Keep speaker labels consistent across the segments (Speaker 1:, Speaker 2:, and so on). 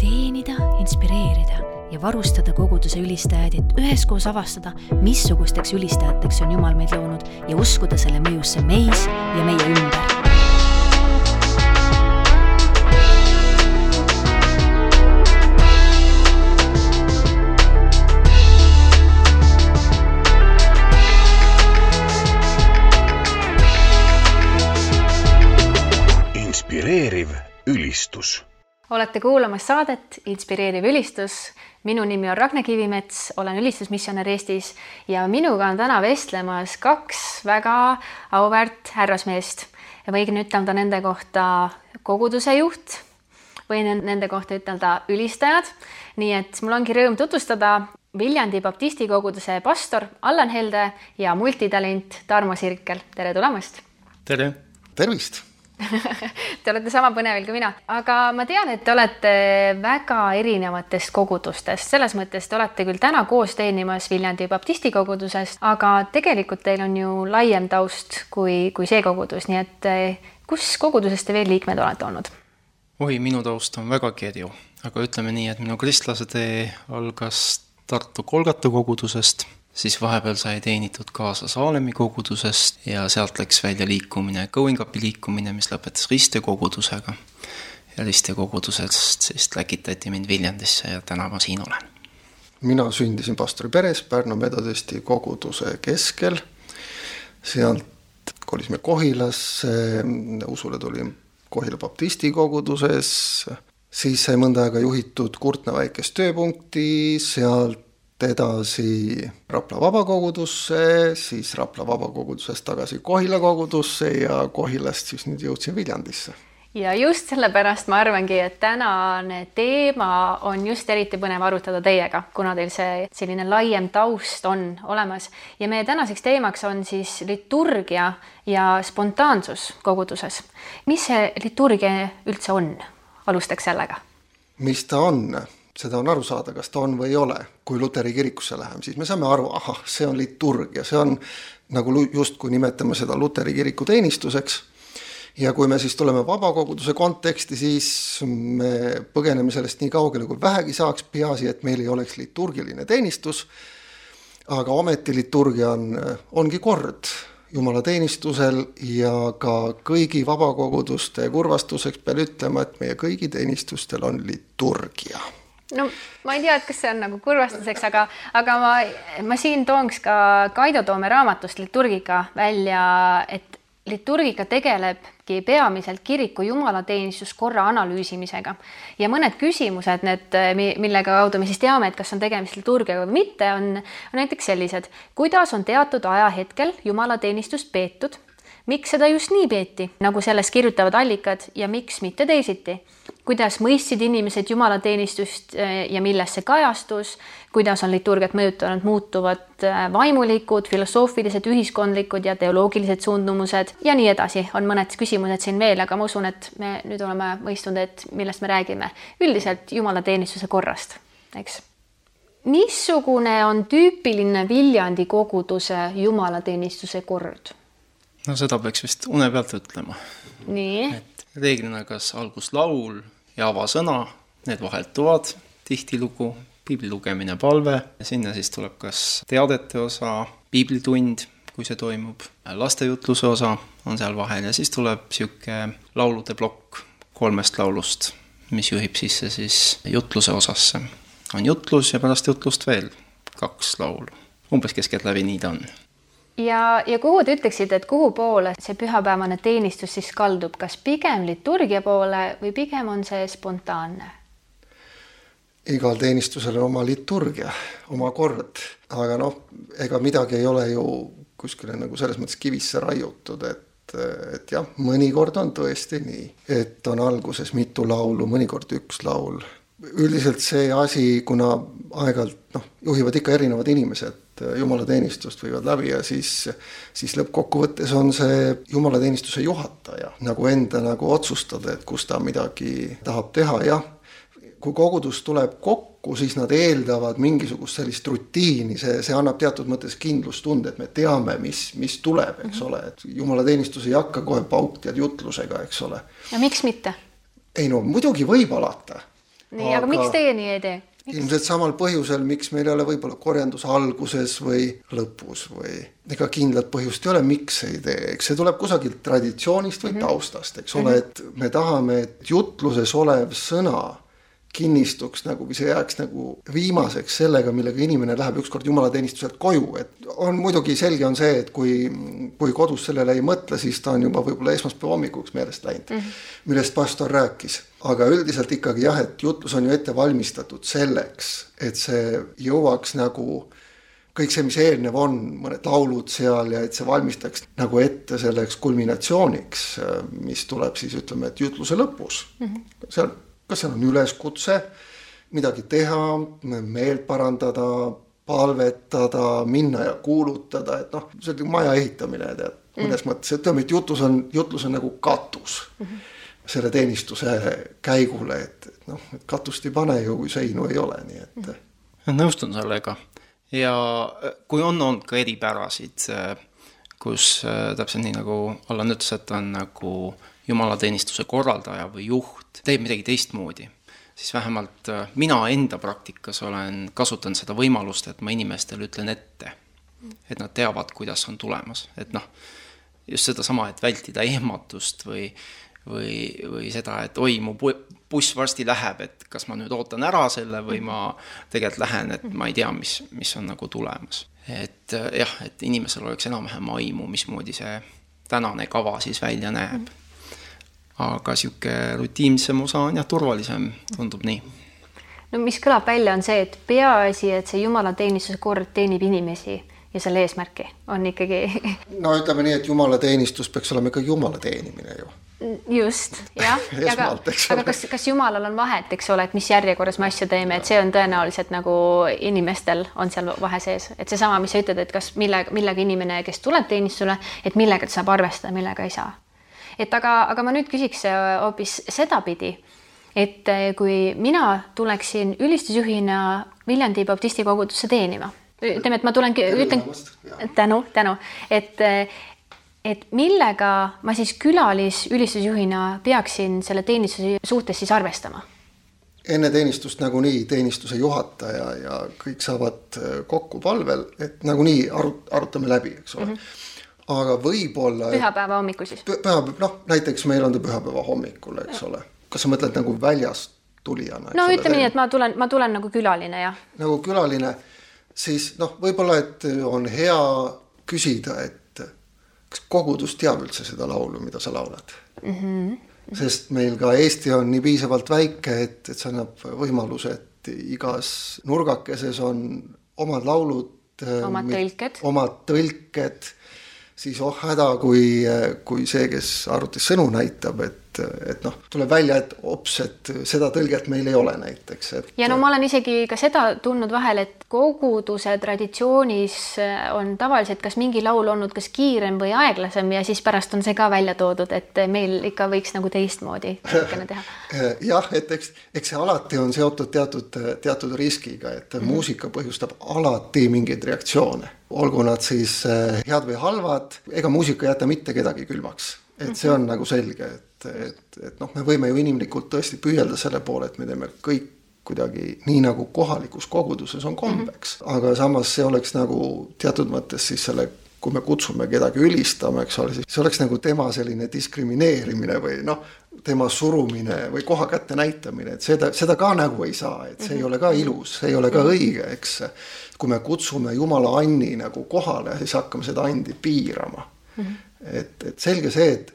Speaker 1: teenida, inspireerida ja varustada koguduse ülistajaid, et üheskoos avastada, missugusteks ülistajateks on Jumal meid loonud ja uskuda selle mõjusse meis ja meie ümber
Speaker 2: inspireeriv ülistus.
Speaker 3: Olete kuulamas saadet Inspireeriv ülistus. minu nimi on Ragne Kivimets, olen ülistusmissionär Eestis ja minuga on täna vestlemas kaks väga auväärt härrasmeest. võin ütelda nende kohta koguduse juht, võin nende kohta ütelda ülistajad. nii et mul ongi rõõm tutvustada Viljandi baptisti koguduse pastor Allan Helde ja multitalent Tarmo Sirkel. tere tulemast!
Speaker 4: tere!
Speaker 5: tervist!
Speaker 3: Te olete sama põnevil kui mina, aga ma tean, et te olete väga erinevatest kogudustest, selles mõttes te olete küll täna koos teenimas Viljandi baptisti koguduses, aga tegelikult teil on ju laiem taust kui, kui see kogudus, nii et eh, kus koguduses te veel liikmed olete olnud?
Speaker 4: oi, minu taust on väga kirju, aga ütleme nii, et minu kristlase tee algas Tartu Kolgata kogudusest siis vahepeal sai teenitud kaasa Saalemi kogudusest ja sealt läks välja liikumine, Going-Upi liikumine, mis lõpetas Riste kogudusega. ja Riste kogudusest siis läkitati mind Viljandisse ja täna ma siin olen.
Speaker 5: mina sündisin pastori peres Pärnu Metodisti koguduse keskel, sealt kolisime Kohilasse, usule tulin Kohila baptisti koguduses, siis sai mõnda aega juhitud Kurtna väikest tööpunkti, sealt edasi Rapla vabakogudusse, siis Rapla vabakogudusest tagasi Kohila kogudusse ja Kohilast siis nüüd jõudsin Viljandisse.
Speaker 3: ja just sellepärast ma arvangi, et tänane teema on just eriti põnev arutada teiega, kuna teil see selline laiem taust on olemas ja meie tänaseks teemaks on siis liturgia ja spontaansus koguduses. mis see liturgia üldse on? alustaks sellega.
Speaker 5: mis ta on? Seda on aru saada, kas ta on või ei ole. kui luteri kirikusse läheme, siis me saame aru, ahah, see on liturgia, see on nagu justkui nimetame seda luteri kiriku teenistuseks. ja kui me siis tuleme vabakoguduse konteksti, siis me põgeneme sellest nii kaugele kui vähegi saaks, peaasi, et meil ei oleks liturgiline teenistus. aga ometi liturgia on, ongi kord jumalateenistusel ja ka kõigi vabakoguduste kurvastuseks pean ütlema, et meie kõigi teenistustel on liturgia
Speaker 3: no ma ei tea, et kas see on nagu kurvastuseks, aga, aga ma, ma siin tooks ka Kaido Toome raamatust liturgika välja, et liturgika tegelebki peamiselt kiriku jumalateenistuskorra analüüsimisega. Ja mõned küsimused, need, mille kaudu me siis teame, et kas on tegemist liturgiaga või mitte, on näiteks sellised, kuidas on teatud ajahetkel jumalateenistust peetud? Miks seda just nii peeti, nagu sellest kirjutavad allikad ja miks mitte teisiti? Kuidas mõistsid inimesed jumalateenistust eh, ja milles see kajastus, kuidas on liturgiat mõjutanud muutuvad eh, vaimulikud, filosoofilised, ühiskondlikud ja teoloogilised suundumused ja nii edasi, on mõned küsimused siin veel, aga ma usun, et me nüüd oleme mõistnud, et millest me räägime. üldiselt jumalateenistuse korrast, eks missugune on tüüpiline Viljandi koguduse jumalateenistuse kord?
Speaker 4: no seda peaks vist une pealt ütlema.
Speaker 3: nii?
Speaker 4: et reeglina kas alguslaul ja avasõna, need vahelduvad tihtilugu, piibli lugemine, palve, sinna siis tuleb kas teadete osa, piiblitund, kui see toimub, lastejutluse osa on seal vahel ja siis tuleb niisugune laulude plokk kolmest laulust, mis juhib sisse siis jutluse osasse. on jutlus ja pärast jutlust veel kaks laulu. umbes keskeltläbi nii ta on
Speaker 3: ja, ja kuhu te ütleksite, et kuhu poole see pühapäevane teenistus siis kaldub, kas pigem liturgia poole või pigem on see spontaanne?
Speaker 5: igal teenistusel on oma liturgia, oma kord, aga noh, ega midagi ei ole ju kuskile nagu selles mõttes kivisse raiutud, et, et jah, mõnikord on tõesti nii, et on alguses mitu laulu, mõnikord üks laul. Üldiselt see asi, kuna aeg-ajalt noh, juhivad ikka erinevad inimesed Äh, jumalateenistust viivad läbi ja siis, siis lõppkokkuvõttes on see jumalateenistuse juhataja nagu enda nagu otsustada, et kus ta midagi tahab teha, jah. kui kogudus tuleb kokku, siis nad eeldavad mingisugust sellist rutiini, see, see annab teatud mõttes kindlustunde, et me teame, mis, mis tuleb, eks ole, et jumalateenistus ei hakka kohe pauk tead jutlusega, eks ole.
Speaker 3: ja miks mitte?
Speaker 5: ei no muidugi võib alata
Speaker 3: nii aga..., miks teie nii ei tee?
Speaker 5: ilmselt samal põhjusel, miks meil ei ole võib-olla korjandus alguses või lõpus või ega kindlat põhjust ei ole, miks ei tee, eks see tuleb kusagilt traditsioonist või taustast, eks ole, et me tahame, et jutluses olev sõna kinnistuks nagu või see jääks nagu viimaseks sellega, millega inimene läheb ükskord jumalateenistuselt koju, et on muidugi selge on see, et kui, kui kodus sellele ei mõtle, siis ta on juba võib-olla esmaspäeva hommikuks meelest läinud mm, -hmm. millest pastor rääkis. Aga üldiselt ikkagi jah, et jutlus on ju ette valmistatud selleks, et see jõuaks nagu kõik see, mis eelnev on, mõned laulud seal ja et see valmistaks nagu ette selleks kulminatsiooniks, mis tuleb siis ütleme, et jutluse lõpus mm. -hmm. seal, kas seal on üleskutse midagi teha, meelt parandada, palvetada, minna ja kuulutada, et noh, see on maja ehitamine tead, mõnes mm. mõttes, ütleme, et jutlus on, jutlus on nagu katus mm -hmm. Selle teenistuse käigule, et et noh, et katust ei pane ju, kui seinu ei ole, nii et. -hmm
Speaker 4: nõustun sellega ja äh, kui on olnud ka eripärasid, kus äh, täpselt nii nagu Allan ütles, et on nagu jumalateenistuse korraldaja või juht teeb midagi teistmoodi, siis vähemalt äh, mina enda praktikas olen kasutanud seda võimalust, et ma inimestele ütlen ette, et nad teavad, kuidas on tulemas, et noh, just sedasama, et vältida ehmatust või või, või seda, et oi, mu bu- buss varsti läheb, et kas ma nüüd ootan ära selle või ma tegelikult lähen, et ma ei tea, mis, mis on nagu tulemas. et äh, jah, et inimesel oleks enam-vähem aimu, mismoodi see tänane kava siis välja näeb. aga niisugune rutiinsem osa on jah, turvalisem, tundub nii.
Speaker 3: no mis kõlab välja, on see, et peaasi, et see jumalateenistuse kord teenib inimesi ja selle eesmärki on ikkagi
Speaker 5: no ütleme nii, et jumalateenistus peaks olema ikkagi jumala teenimine ju.
Speaker 3: Just. Jah, aga aga kas, kas Jumalal on vahet, eks ole, et mis järjekorras me asju teeme, et see on tõenäoliselt nagu inimestel on seal vahe sees, et seesama, mis sa ütled, et kas millega, millega inimene, kes tuleb teenistusele, et millega ta saab arvestada, millega ei saa. et aga, aga ma nüüd küsiks äh, hoopis sedapidi, et äh, kui mina tuleksin ülistusjuhina Viljandi baptisti kogudusse teenima, ütleme, et ma tulen, ütlen tänu, tänu, et et millega ma siis külalisülistusjuhina peaksin selle teenistuse suhtes siis arvestama?
Speaker 5: enne teenistust nagunii teenistuse juhataja ja kõik saavad äh, kokku palvel, et nagunii arut-, arutame läbi, eks ole mm. -hmm. aga võib-olla.
Speaker 3: pühapäeva hommikul siis?
Speaker 5: pühapäev, noh näiteks meil on ta pühapäeva hommikul, eks ole. kas sa mõtled nagu väljast tulijana?
Speaker 3: no ütleme nii, et ma tulen, ma tulen nagu külaline jah.
Speaker 5: nagu külaline, siis noh, võib-olla, et on hea küsida, et kas kogudus teab üldse seda laulu, mida sa laulad mm. -hmm. sest meil ka Eesti on nii piisavalt väike, et, et see annab võimaluse, et igas nurgakeses on omad laulud.
Speaker 3: Omad tõlked.
Speaker 5: omad tõlked, siis oh häda, kui, kui see, kes arvutis sõnu näitab, et, et noh, tuleb välja, et ops, et seda tõlget meil ei ole näiteks, et
Speaker 3: ja no ma olen isegi ka seda tundnud vahel, et koguduse traditsioonis on tavaliselt kas mingi laul olnud kas kiirem või aeglasem ja siis pärast on see ka välja toodud, et meil ikka võiks nagu teistmoodi natukene teha.
Speaker 5: jah, et eks, eks see alati on seotud teatud, teatud riskiga, et mm -hmm. muusika põhjustab alati mingeid reaktsioone, olgu nad siis eh, head või halvad, ega muusika ei jäta mitte kedagi külmaks, et see on nagu selge, et, et, et noh, me võime ju inimlikult tõesti püüelda selle poole, et me teeme kõik kuidagi nii nagu kohalikus koguduses on kombeks mm, -hmm. aga samas see oleks nagu teatud mõttes siis selle kui me kutsume kedagi ülistama, eks ole, siis see oleks nagu tema selline diskrimineerimine või noh, tema surumine või koha kätte näitamine, et seda, seda ka nagu ei saa, et see ei ole ka ilus, see ei ole ka õige, eks. kui me kutsume Jumala anni nagu kohale, siis hakkame seda andi piirama mm. -hmm. et, et selge see, et,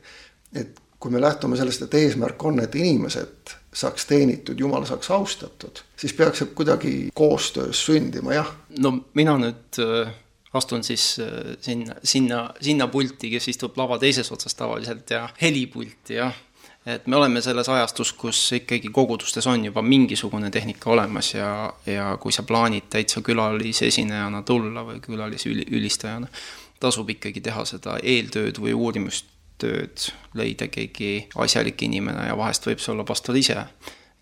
Speaker 5: et kui me lähtume sellest, et eesmärk on, et inimesed saaks teenitud, Jumal saaks austatud, siis peaks see kuidagi koostöös sündima, jah
Speaker 4: no mina nüüd äh, astun siis äh, sinna, sinna, sinna pulti, kes istub lava teises otsas tavaliselt ja helipulti jah. et me oleme selles ajastus, kus ikkagi kogudustes on juba mingisugune tehnika olemas ja, ja kui sa plaanid täitsa külalisesinejana tulla või külalisülistajana, tasub ikkagi teha seda eeltööd või uurimustööd, leida keegi asjalik inimene ja vahest võib see olla pastor ise,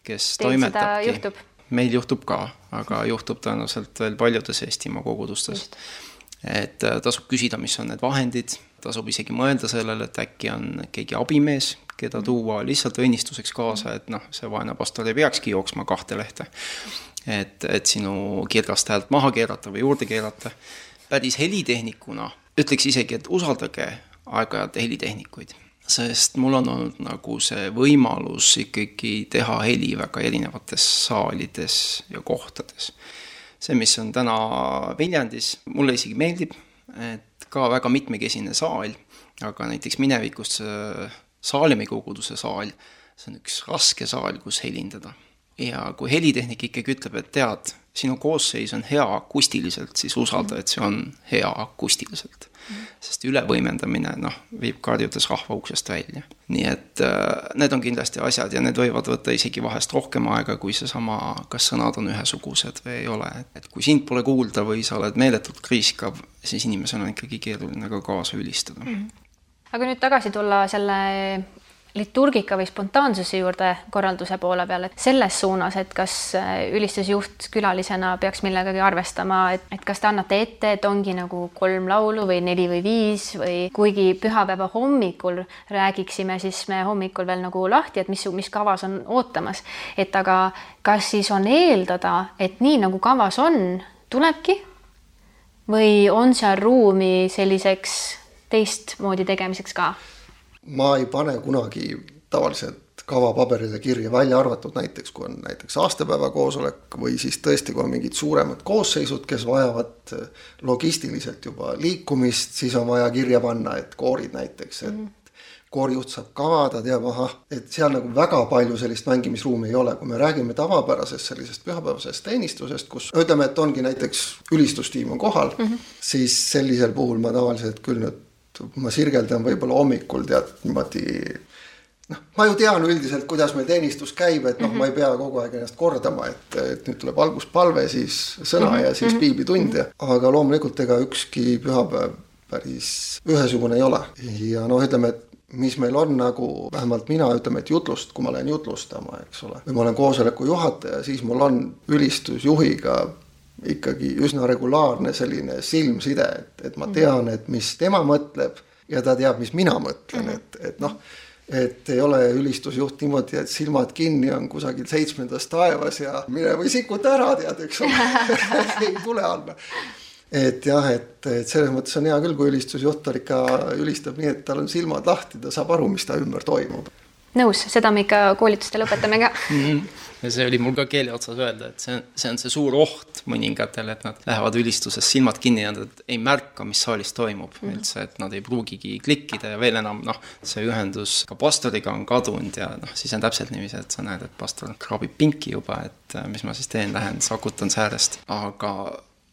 Speaker 4: kes
Speaker 3: Teil
Speaker 4: toimetabki meil juhtub ka, aga juhtub tõenäoliselt veel paljudes Eestimaa kogudustes. et äh, tasub küsida, mis on need vahendid, tasub isegi mõelda sellele, et äkki on keegi abimees, keda tuua lihtsalt õnnistuseks kaasa, et noh, see vaene pastor ei peakski jooksma kahte lehte. et, et sinu kirgast häält maha keerata või juurde keerata. päris helitehnikuna ütleks isegi, et usaldage aeg-ajalt helitehnikuid, sest mul on olnud nagu see võimalus ikkagi teha heli väga erinevates saalides ja kohtades. see, mis on täna Viljandis, mulle isegi meeldib, et ka väga mitmekesine saal, aga näiteks minevikus Saalemi koguduse saal, see on üks raske saal, kus helindada. ja kui helitehnik ikkagi ütleb, et tead, sinu koosseis on hea akustiliselt, siis usalda, et see on hea akustiliselt sest ülevõimendamine noh, viib karjudes rahva uksest välja. nii et äh, need on kindlasti asjad ja need võivad võtta isegi vahest rohkem aega, kui seesama, kas sõnad on ühesugused või ei ole, et kui sind pole kuulda või sa oled meeletult kriiskav, siis inimesel on ikkagi keeruline ka kaasa ülistada mm. -hmm.
Speaker 3: aga nüüd tagasi tulla selle liturgika või spontaansuse juurde korralduse poole peal, et selles suunas, et kas äh, ülistusjuht külalisena peaks millegagi arvestama, et, et kas te annate ette, et ongi nagu kolm laulu või neli või viis või kuigi pühapäeva hommikul räägiksime, siis me hommikul veel nagu lahti, et mis, mis kavas on ootamas. et aga kas siis on eeldada, et nii nagu kavas on, tulebki või on seal ruumi selliseks teistmoodi tegemiseks ka?
Speaker 5: Ma ei pane kunagi tavaliselt kava paberile kirja, välja arvatud näiteks, kui on näiteks aastapäeva koosolek või siis tõesti, kui on mingid suuremad koosseisud, kes vajavad logistiliselt juba liikumist, siis on vaja kirja panna, et koorid näiteks, et mm -hmm koorijuht saab kava, ta teab, ahah, et seal nagu väga palju sellist mängimisruumi ei ole, kui me räägime tavapärasest sellisest pühapäevasest teenistusest, kus ütleme, et ongi näiteks ülistustiim on kohal mm, -hmm. siis sellisel puhul ma tavaliselt küll nüüd ma sirgeldan võib-olla hommikul tead niimoodi noh, ma ju tean üldiselt, kuidas meil teenistus käib, et noh mm, -hmm. ma ei pea kogu aeg ennast kordama, et, et nüüd tuleb alguspalve, siis sõna mm -hmm. ja siis mhm. piiblitund ja, aga loomulikult ega ükski pühapäev päris ühesugune ei ole ja noh, ütleme, et mis meil on nagu, vähemalt mina ütleme, et jutlust, kui ma lähen jutlustama, eks ole, või ma olen koosoleku juhataja, siis mul on ülistusjuhiga ikkagi üsna regulaarne selline silmside, et, et ma tean, et mis tema mõtleb ja ta teab, mis mina mõtlen, mhm. et, et noh, et ei ole ülistusjuht niimoodi, et silmad kinni on kusagil seitsmendas taevas ja mine või sikuta ära, tead, eks ole ei tule alla. et jah, et, et selles mõttes on hea küll, kui ülistusjuht ikka ülistab nii, et tal on silmad lahti, ta saab aru, mis ta ümber toimub.
Speaker 3: nõus, seda me ikka koolitustel õpetame ka mhm
Speaker 4: ja see oli mul ka keele otsas öelda, et see on, see on see suur oht mõningatele, et nad lähevad ülistuses silmad kinni ja nad ei märka, mis saalis toimub mm -hmm. üldse, et nad ei pruugigi klikkida ja veel enam noh, see ühendus ka pastoriga on kadunud ja noh, siis on täpselt niiviisi, et sa näed, et pastor kraabib pinki juba, et äh, mis ma siis teen, lähen sakutan säärest, aga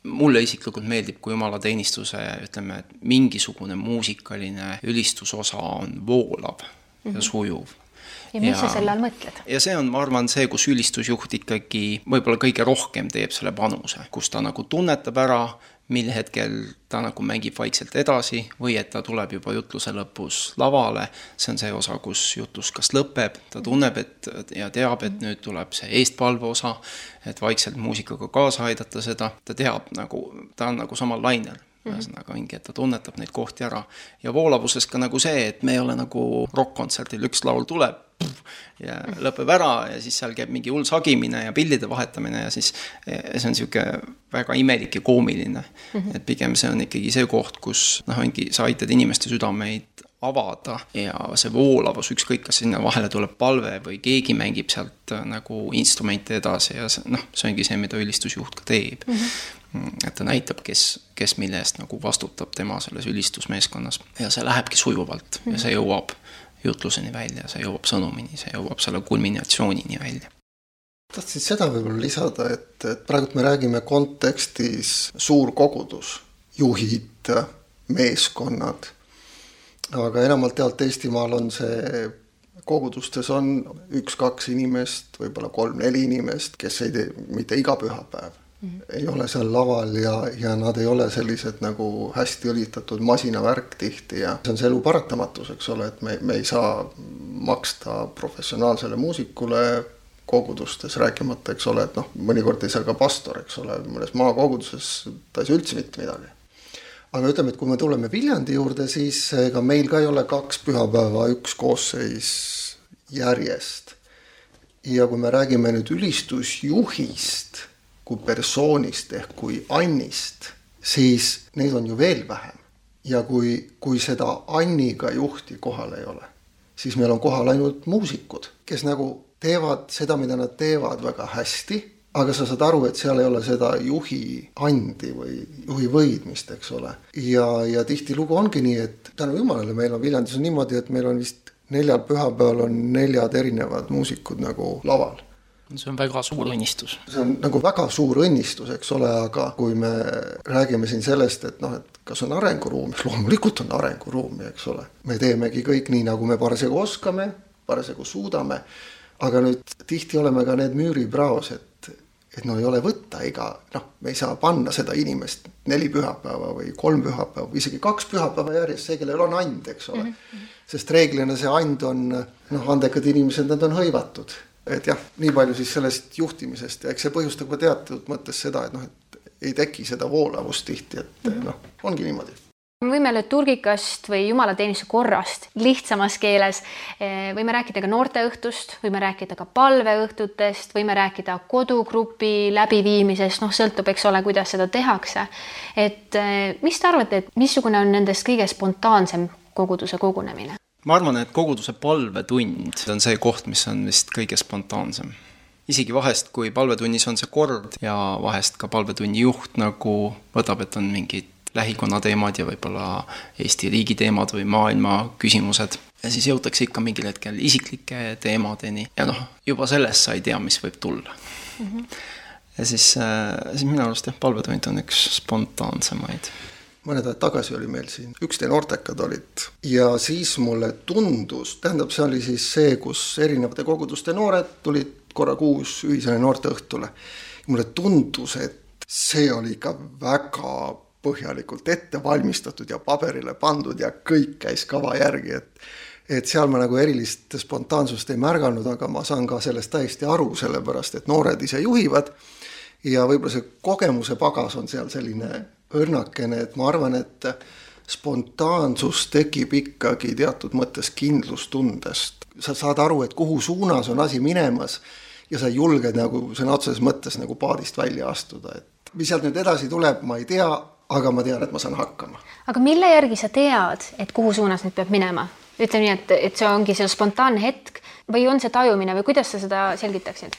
Speaker 4: mulle isiklikult meeldib, kui jumalateenistuse, ütleme, et mingisugune muusikaline ülistusosa on voolav mm -hmm. ja mhm. sujuv
Speaker 3: ja mis ja, sa selle all mõtled?
Speaker 4: ja see on, ma arvan, see, kus ülistusjuht ikkagi võib-olla kõige rohkem teeb selle panuse, kus ta nagu tunnetab ära, mil hetkel ta nagu mängib vaikselt edasi või et ta tuleb juba jutluse lõpus lavale, see on see osa, kus jutlus kas lõpeb, ta tunneb, et ja teab, et nüüd tuleb see eestpalve osa, et vaikselt muusikaga kaasa aidata seda, ta teab nagu, ta on nagu samal lainel ühesõnaga mingi, et ta tunnetab neid kohti ära. ja voolavuses ka nagu see, et me ei ole nagu rokk-kontserdil, üks laul tuleb ja lõpeb ära ja siis seal käib mingi hull sagimine ja pillide vahetamine ja siis see on niisugune väga imelik ja koomiline mm. -hmm. et pigem see on ikkagi see koht, kus noh, ongi, sa aitad inimeste südameid avada ja see voolavus, ükskõik, kas sinna vahele tuleb palve või keegi mängib sealt äh, nagu instrumente edasi ja see noh, see ongi see, mida ülistusjuht ka teeb mm. -hmm. Et ta näitab, kes, kes mille eest nagu vastutab tema selles ülistusmeeskonnas. Ja see lähebki sujuvalt mm -hmm. ja see jõuab jutluseni välja, see jõuab sõnumini, see jõuab selle kulminatsioonini välja.
Speaker 5: Tahtsin seda võib-olla lisada, et, et praegult me räägime kontekstis suur kogudus, juhid, meeskonnad, aga enamalt jaolt Eestimaal on see, kogudustes on üks-kaks inimest, võib-olla kolm-neli inimest, kes ei tee mitte iga pühapäev Mm -hmm. ei ole seal laval ja, ja nad ei ole sellised nagu hästi õlitatud masinavärk tihti ja see on see elu paratamatus, eks ole, et me, me ei saa maksta professionaalsele muusikule kogudustes, rääkimata, eks ole, et noh, mõnikord ei saa ka pastor, eks ole, mõnes maakoguduses ta ei saa üldse mitte midagi. aga ütleme, et kui me tuleme Viljandi juurde, siis ega meil ka ei ole kaks pühapäeva üks koosseis järjest. ja kui me räägime nüüd ülistusjuhist kui persoonist ehk kui Annist, siis neid on ju veel vähem. ja kui, kui seda Anniga juhti kohal ei ole, siis meil on kohal ainult muusikud, kes nagu teevad seda, mida nad teevad väga hästi aga sa saad aru, et seal ei ole seda juhi andi või juhi võidmist, eks ole. ja, ja tihtilugu ongi nii, et tänu jumalale, meil on Viljandis on niimoodi, et meil on vist neljal pühapäeval on neljad erinevad muusikud nagu laval
Speaker 4: see on väga suur õnnistus.
Speaker 5: see on nagu väga suur õnnistus, eks ole, aga kui me räägime siin sellest, et noh, et kas on arenguruumi, loomulikult on arenguruumi, eks ole. me teemegi kõik nii, nagu me parasjagu oskame, parasjagu suudame, aga nüüd tihti oleme ka need müüripraos, et et no ei ole võtta iga, noh, me ei saa panna seda inimest neli pühapäeva või kolm pühapäeva või isegi kaks pühapäeva järjest, see, kellel on and, eks ole mm. -hmm. sest reeglina see and on, noh, andekad inimesed, nad on hõivatud. Et jah, nii palju siis sellest juhtimisest ja eks see põhjustab ka teatud mõttes seda, et noh, et ei teki seda voolavust tihti, et -hmm. noh, ongi niimoodi
Speaker 3: me võime liturgikast või jumalateenistuse korrast lihtsamas keeles, eh, võime rääkida ka noorteõhtust, võime rääkida ka palveõhtutest, võime rääkida kodugrupi läbiviimisest, noh, sõltub, eks ole, kuidas seda tehakse. et eh, mis te arvate, et missugune on nendest kõige spontaansem koguduse kogunemine?
Speaker 4: Ma arvan, et koguduse palvetund on see koht, mis on vist kõige spontaansem isegi vahest, kui palvetunnis on see kord ja vahest ka palvetunni juht nagu võtab, et on mingid lähikonna teemad ja võib-olla Eesti riigi teemad või maailma küsimused. ja siis jõutakse ikka mingil hetkel isiklike teemadeni ja noh, juba sellest sa ei tea, mis võib tulla mm. -hmm. ja siis, äh, siis minu arust jah, palvetund on üks spontaansemaid
Speaker 5: mõned ajad tagasi oli meil siin ükstee noortekad olid ja siis mulle tundus, tähendab, see oli siis see, kus erinevate koguduste noored tulid korra kuus ühisele noorteõhtule. mulle tundus, et see oli ikka väga põhjalikult ette valmistatud ja paberile pandud ja kõik käis kava järgi, et et seal ma nagu erilist spontaansust ei märganud, aga ma saan ka sellest täiesti aru, sellepärast et noored ise juhivad ja võib-olla see kogemuse pagas on seal selline õrnakene, et ma arvan, et spontaansus tekib ikkagi teatud mõttes kindlustundest. sa saad aru, et kuhu suunas on asi minemas ja sa julged nagu sõna otseses mõttes nagu paadist välja astuda, et mis sealt nüüd edasi tuleb, ma ei tea, aga ma tean, et ma saan hakkama.
Speaker 3: aga mille järgi sa tead, et kuhu suunas nüüd peab minema? ütleme nii, et, et see ongi see spontaanne hetk või on see tajumine või kuidas sa seda selgitaksid?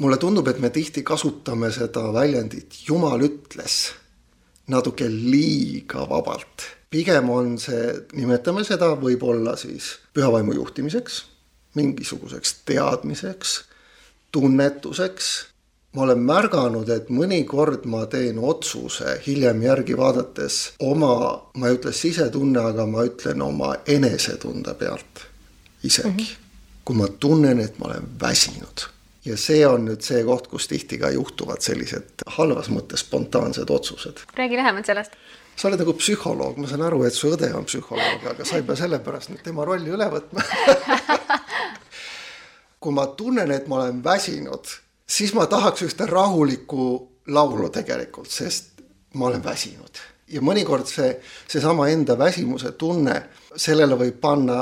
Speaker 5: mulle tundub, et me tihti kasutame seda väljendit Jumal ütles natuke liiga vabalt. pigem on see, nimetame seda võib-olla siis pühavaimu juhtimiseks, mingisuguseks teadmiseks, tunnetuseks ma olen märganud, et mõnikord ma teen otsuse hiljem järgi vaadates oma, ma ei ütle sisetunne, aga ma ütlen oma enesetunde pealt isegi mm. -hmm. kui ma tunnen, et ma olen väsinud. Ja see on nüüd see koht, kus tihti ka juhtuvad sellised halvas mõttes spontaansed otsused.
Speaker 3: räägi lähemalt sellest
Speaker 5: sa oled nagu psühholoog, ma saan aru, et su õde on psühholoog, aga sa ei pea sellepärast nüüd tema rolli üle võtma kui ma tunnen, et ma olen väsinud siis ma tahaks ühte rahulikku laulu tegelikult, sest ma olen väsinud. ja mõnikord see, seesama enda väsimuse tunne, sellele võib panna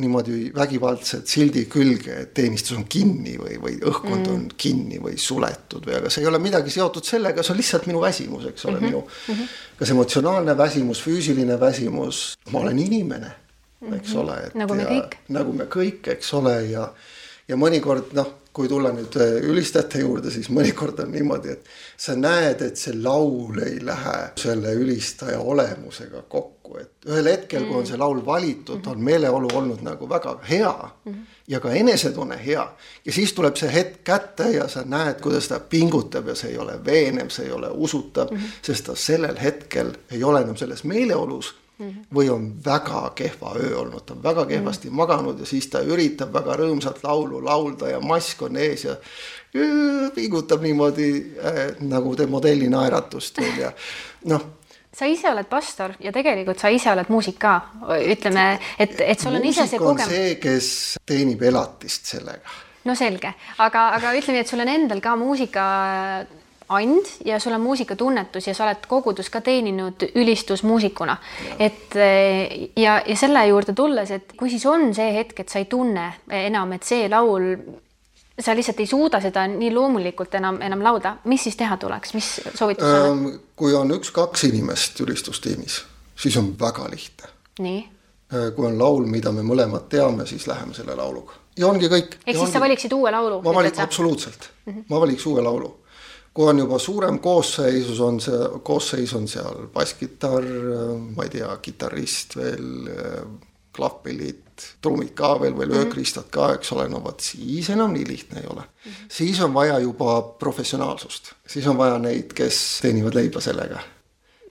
Speaker 5: niimoodi vägivaldselt sildi külge, et teenistus on kinni või, või õhkkond mm. on kinni või suletud või, aga see ei ole midagi seotud sellega, see on lihtsalt minu väsimus, eks ole mm, -hmm. minu mm -hmm. kas emotsionaalne väsimus, füüsiline väsimus, ma olen inimene, eks mm -hmm. ole.
Speaker 3: nagu me
Speaker 5: ja,
Speaker 3: kõik.
Speaker 5: nagu me kõik, eks ole, ja, ja mõnikord noh kui tulla nüüd äh, ülistajate juurde, siis mõnikord on niimoodi, et sa näed, et see laul ei lähe selle ülistaja olemusega kokku, et ühel hetkel, kui on see laul valitud, on meeleolu olnud nagu väga hea ja ka enesetunne hea. ja siis tuleb see hetk kätte ja sa näed, kuidas ta pingutab ja see ei ole veenev, see ei ole usutav mm, -hmm. sest ta sellel hetkel ei ole enam selles meeleolus Mhm. Või on väga kehva öö olnud, ta on väga kehvasti mm maganud ja siis ta üritab väga rõõmsat laulu laulda ja mask on ees ja pingutab niimoodi äh, nagu teeb modelli naeratust veel ja noh.
Speaker 3: Sa ise oled pastor ja tegelikult sa ise oled muusik ka, ütleme, et, et sul on ise see kogemus.
Speaker 5: see, kes teenib elatist sellega.
Speaker 3: no selge, aga, aga ütleme et sul on endal ka muusika and ja sul on muusikatunnetus ja sa oled kogudus ka teeninud ülistusmuusikuna. et eh, ja, ja selle juurde tulles, et kui siis on see hetk, et sa ei tunne enam, et see laul sa lihtsalt ei suuda seda nii loomulikult enam, enam laulda, mis siis teha tuleks, mis soovitus annad?
Speaker 5: Ähm, kui on üks-kaks inimest ülistustiimis, siis on väga lihtne.
Speaker 3: nii?
Speaker 5: Äh, kui on laul, mida me mõlemad teame, siis läheme selle lauluga ja ongi kõik.
Speaker 3: ehk siis
Speaker 5: ongi...
Speaker 3: sa valiksid uue laulu?
Speaker 5: ma valik-, absoluutselt mm, -hmm. ma valiks uue laulu. Kui on juba suurem koosseisus, on see, koosseis on seal basskitarr, ma ei tea, kitarrist veel, klahvpillid, trummid ka veel või löökristad ka, eks ole, no vot siis enam nii lihtne ei ole mm. -hmm. siis on vaja juba professionaalsust, siis on vaja neid, kes teenivad leiba sellega,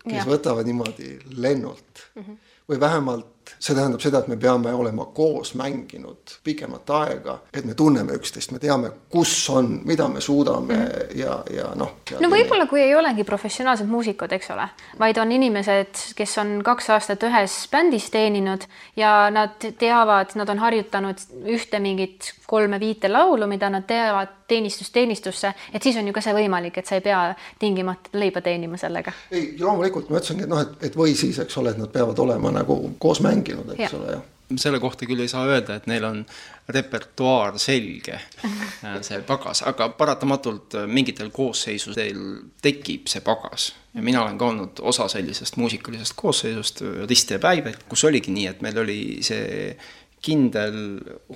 Speaker 5: kes ja. võtavad niimoodi lennult mm. -hmm või vähemalt see tähendab seda, et me peame olema koos mänginud pikemat aega, et me tunneme üksteist, me teame, kus on, mida me suudame mm. ja, ja noh.
Speaker 3: no võib-olla, kui ei olegi professionaalsed muusikud, eks ole, vaid on inimesed, kes on kaks aastat ühes bändis teeninud ja nad teavad, nad on harjutanud ühte mingit kolme-viite laulu, mida nad teevad teenistust teenistusse, et siis on ju ka see võimalik, et sa ei pea tingimata leiba teenima sellega.
Speaker 5: ei, loomulikult ma ütlesingi, et noh, et, et või siis, eks ole, et nad peavad olema nagu koos mänginud, eks ja. ole, jah
Speaker 4: selle kohta küll ei saa öelda, et neil on repertuaar selge, see pagas, aga paratamatult mingitel koosseisudel tekib see pagas. ja mina olen ka olnud osa sellisest muusikalisest koosseisust, Rist ja Päiv, kus oligi nii, et meil oli see kindel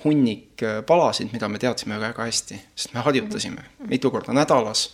Speaker 4: hunnik palasid, mida me teadsime väga hästi, sest me harjutasime mitu korda nädalas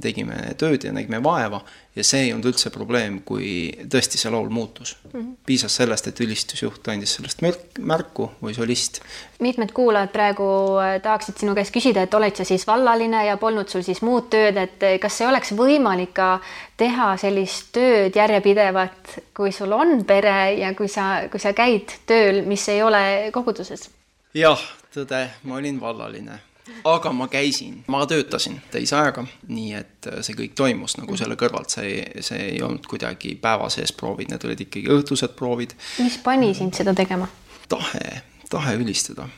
Speaker 4: tegime tööd ja nägime vaeva ja see ei olnud üldse probleem, kui tõesti see laul muutus mm. -hmm. piisas sellest, et ülistusjuht andis sellest märku või solist.
Speaker 3: mitmed kuulajad praegu äh, tahaksid sinu käest küsida, et oled sa siis vallaline ja polnud sul siis muud tööd, et äh, kas ei oleks võimalik ka teha sellist tööd järjepidevat, kui sul on pere ja kui sa, kui sa käid tööl, mis ei ole koguduses?
Speaker 4: jah, tõde, ma olin vallaline aga ma käisin, ma töötasin täisajaga, nii et äh, see kõik toimus nagu selle kõrvalt, see, see ei olnud kuidagi päeva sees proovid, need olid ikkagi õhtused proovid.
Speaker 3: mis pani sind seda tegema?
Speaker 4: tahe, tahe ülistada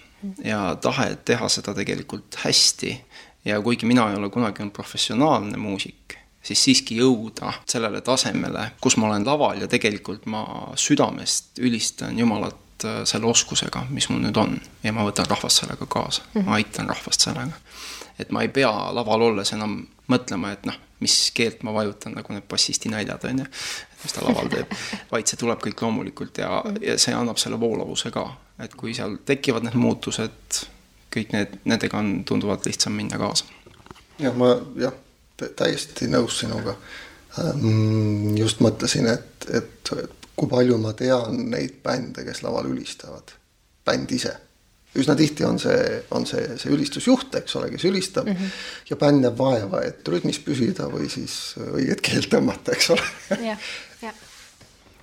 Speaker 4: ja tahe teha seda tegelikult hästi. Ja kuigi mina ei ole kunagi olnud professionaalne muusik, siis siiski jõuda sellele tasemele, kus ma olen laval ja tegelikult ma südamest ülistan Jumalat selle oskusega, mis mul nüüd on ja ma võtan rahvast sellega kaasa mm, -hmm. ma aitan rahvast sellega. et ma ei pea laval olles enam mõtlema, et noh, mis keelt ma vajutan, nagu need bassisti naljad on ju, mis ta laval teeb, vaid see tuleb kõik loomulikult ja, ja see annab selle voolavuse ka, et kui seal tekivad need muutused, kõik need, nendega on tunduvalt lihtsam minna kaasa.
Speaker 5: jah, ma jah, täiesti nõus sinuga. Ähm, just mõtlesin, et, et, et kui palju ma tean neid bände, kes laval ülistavad, bänd ise. üsna tihti on see, on see, see ülistusjuht, eks ole, kes ülistab mm -hmm. ja bänd näeb vaeva, et rütmis püsida või siis õiget keelt tõmmata, eks ole.
Speaker 3: jah, jah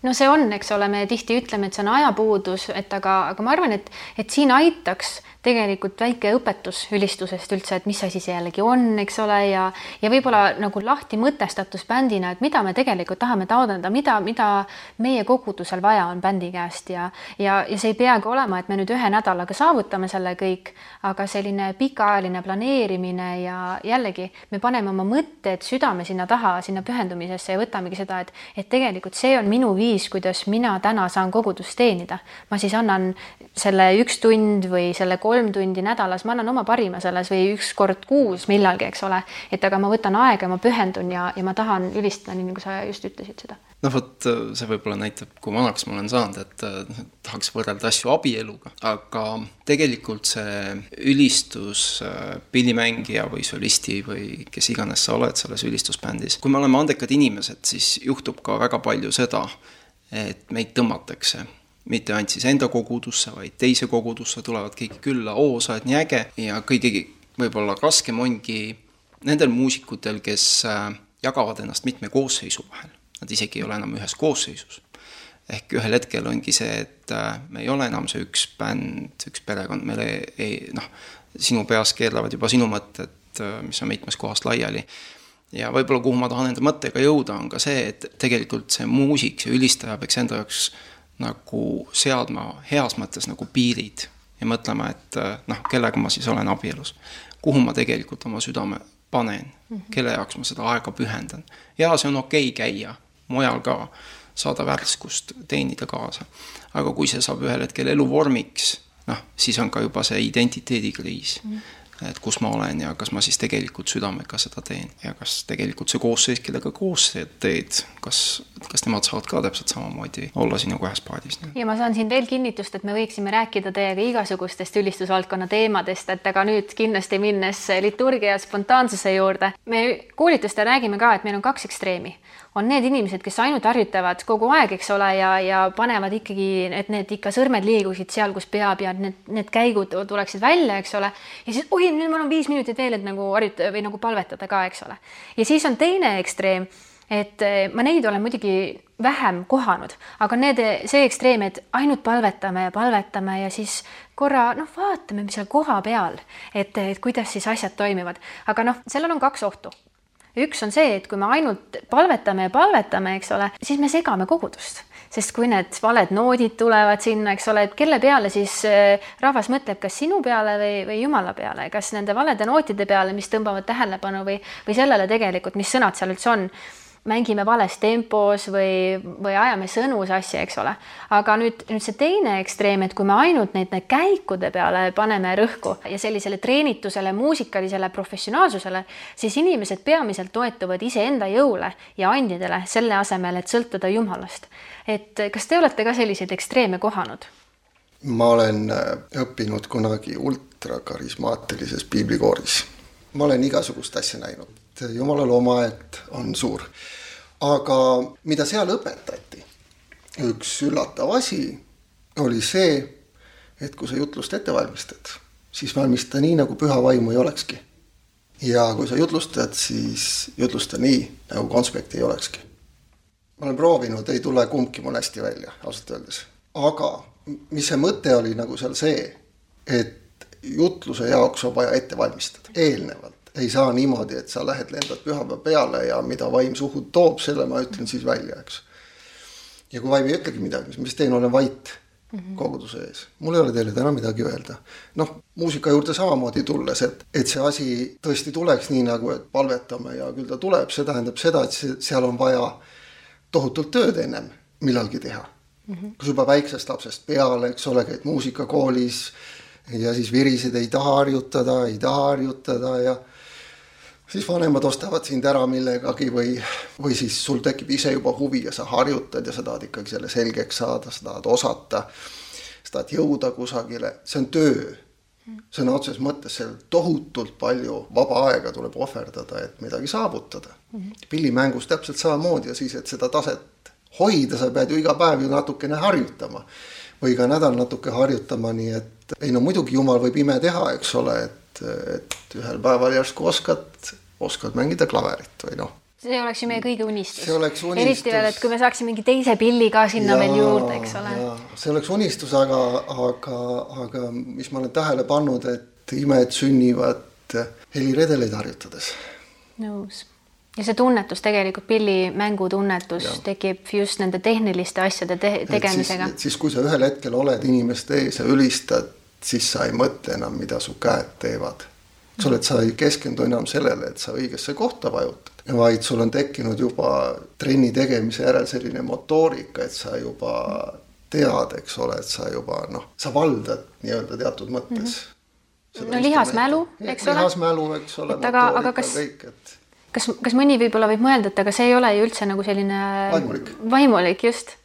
Speaker 3: no see on, eks ole, me tihti ütleme, et see on ajapuudus, et aga, aga ma arvan, et, et siin aitaks tegelikult väike õpetus ülistusest üldse, et mis asi see jällegi on, eks ole, ja ja võib-olla nagu lahti mõtestatus bändina, et mida me tegelikult tahame taotleda, mida, mida meie kogudusel vaja on bändi käest ja ja, ja see ei peagi olema, et me nüüd ühe nädalaga saavutame selle kõik, aga selline pikaajaline planeerimine ja jällegi me paneme oma mõtted, südame sinna taha, sinna pühendumisesse ja võtamegi seda, et et tegelikult see on minu viis, kuidas mina täna saan kogudust teenida. ma siis annan selle üks tund või selle kolm kolm tundi nädalas, ma annan oma parima selles või üks kord kuus millalgi, eks ole. et aga ma võtan aega, ma pühendun ja, ja ma tahan ülistada, nii nagu sa just ütlesid seda.
Speaker 4: noh, vot see võib-olla näitab, kui vanaks ma olen saanud, et tahaks võrrelda asju abieluga, aga tegelikult see ülistus äh, pillimängija või solisti või kes iganes sa oled selles ülistusbändis, kui me oleme andekad inimesed, siis juhtub ka väga palju seda, et meid tõmmatakse mitte ainult siis enda kogudusse, vaid teise kogudusse tulevad kõik külla, oo, sa oled nii äge ja kõige võib-olla raskem ongi nendel muusikutel, kes äh, jagavad ennast mitme koosseisu vahel. Nad isegi ei ole enam ühes koosseisus. ehk ühel hetkel ongi see, et äh, me ei ole enam see üks bänd, üks perekond, meil ei, ei noh, sinu peas keerlevad juba sinu mõtted, äh, mis on mitmest kohast laiali ja võib-olla kuhu ma tahan enda mõttega jõuda, on ka see, et tegelikult see muusik, see ülistaja peaks enda jaoks nagu seadma heas mõttes nagu piirid ja mõtlema, et noh, kellega ma siis olen abielus. kuhu ma tegelikult oma südame panen mm, -hmm. kelle jaoks ma seda aega pühendan. ja see on okei okay käia mujal ka, saada värskust, teenida kaasa. aga kui see saab ühel hetkel eluvormiks, noh, siis on ka juba see identiteedikriis mm. -hmm et kus ma olen ja kas ma siis tegelikult südamega seda teen ja kas tegelikult see koosseis, kellega koos teed, kas, kas nemad saavad ka täpselt samamoodi olla sinuga ühes paadis.
Speaker 3: ja ma saan siin veel kinnitust, et me võiksime rääkida teiega igasugustest ülistusvaldkonna teemadest, et aga nüüd kindlasti minnes liturgia spontaansuse juurde, me koolitustel räägime ka, et meil on kaks ekstreemi on need inimesed, kes ainult harjutavad kogu aeg, eks ole, ja, ja panevad ikkagi, et need ikka sõrmed liiguksid seal, kus peab ja need, need käigud tuleksid välja, eks ole. ja siis oi, nüüd mul on viis minutit veel, et nagu harjutada või nagu palvetada ka, eks ole. ja siis on teine ekstreem, et eh, ma neid olen muidugi vähem kohanud, aga need, see ekstreem, et ainult palvetame ja palvetame ja siis korra noh, vaatame, mis seal kohapeal, et, et kuidas siis asjad toimivad, aga noh, sellel on kaks ohtu üks on see, et kui me ainult palvetame ja palvetame, eks ole, siis me segame kogudust, sest kui need valed noodid tulevad sinna, eks ole, et kelle peale siis äh, rahvas mõtleb, kas sinu peale või, või Jumala peale, kas nende valede nootide peale, mis tõmbavad tähelepanu või, või sellele tegelikult, mis sõnad seal üldse on mängime vales tempos või, või ajame sõnu sassi, eks ole. aga nüüd, nüüd see teine ekstreem, et kui me ainult neid, neid käikude peale paneme rõhku ja sellisele treenitusele, muusikalisele professionaalsusele, siis inimesed peamiselt toetuvad iseenda jõule ja andidele selle asemel, et sõltuda Jumalast. et kas te olete ka selliseid ekstreeme kohanud?
Speaker 5: ma olen äh, õppinud kunagi ultrakarismaatilises piiblikooris. ma olen igasugust asja näinud jumalal oma aeg on suur. aga mida seal õpetati, üks üllatav asi oli see, et kui sa jutlust ette valmistad, siis valmista nii, nagu püha vaimu ei olekski. ja kui sa jutlustad, siis jutlusta nii, nagu konspekti ei olekski. ma olen proovinud, ei tule kumbki mul hästi välja, ausalt öeldes. aga mis see mõte oli nagu seal see, et jutluse jaoks on vaja ette valmistada eelnevalt ei saa niimoodi, et sa lähed, lendad pühapäeva peale ja mida vaim suhu toob, selle ma ütlen siis välja, eks. ja kui vaim ei ütlegi midagi, mis teen, olen vait mm -hmm. koguduse ees. mul ei ole teile täna midagi öelda. noh, muusika juurde samamoodi tulles, et, et see asi tõesti tuleks nii nagu, et palvetame ja küll ta tuleb, see tähendab seda, et see, seal on vaja tohutult tööd ennem millalgi teha mm. -hmm. kui sa juba väiksest lapsest peale, eks ole, käid muusikakoolis ja siis virised ei taha harjutada, ei taha harjutada ja siis vanemad ostavad sind ära millegagi või, või siis sul tekib ise juba huvi ja sa harjutad ja sa tahad ikkagi selle selgeks saada, sa tahad osata. sa tahad jõuda kusagile, see on töö. sõna otseses mõttes seal tohutult palju vaba aega tuleb ohverdada, et midagi saavutada mm -hmm.. pillimängus täpselt samamoodi ja siis, et seda taset hoida, sa pead ju iga päev ju natukene harjutama. või iga nädal natuke harjutama, nii et ei no muidugi jumal võib ime teha, eks ole, et et, ühel päeval järsku oskad, oskad mängida klaverit või noh
Speaker 3: see oleks ju meie kõigi unistus.
Speaker 5: see oleks unistus.
Speaker 3: eriti veel, et kui me saaksime mingi teise pilli ka sinna ja, veel juurde, eks ole.
Speaker 5: see oleks unistus, aga, aga, aga mis ma olen tähele pannud, et imed sünnivad heliredeleid harjutades.
Speaker 3: nõus. ja see tunnetus tegelikult, pillimängu tunnetus ja. tekib just nende tehniliste asjade te tegemisega.
Speaker 5: siis, kui sa ühel hetkel oled inimeste ees ja ülistad siis sa ei mõtle enam, mida su käed teevad. Eks ole, et sa ei keskendu enam sellele, et sa õigesse kohta vajutad, vaid sul on tekkinud juba trenni tegemise järel selline motoorika, et sa juba tead, eks ole, et sa juba noh, sa valdad nii-öelda teatud mõttes mm.
Speaker 3: -hmm. no lihasmälu, eks ole.
Speaker 5: lihasmälu, eks ole.
Speaker 3: et aga, aga kas, kas, kas mõni võib-olla võib mõelda, et aga see ei ole ju üldse nagu selline
Speaker 5: vaimulik,
Speaker 3: vaimulik, just.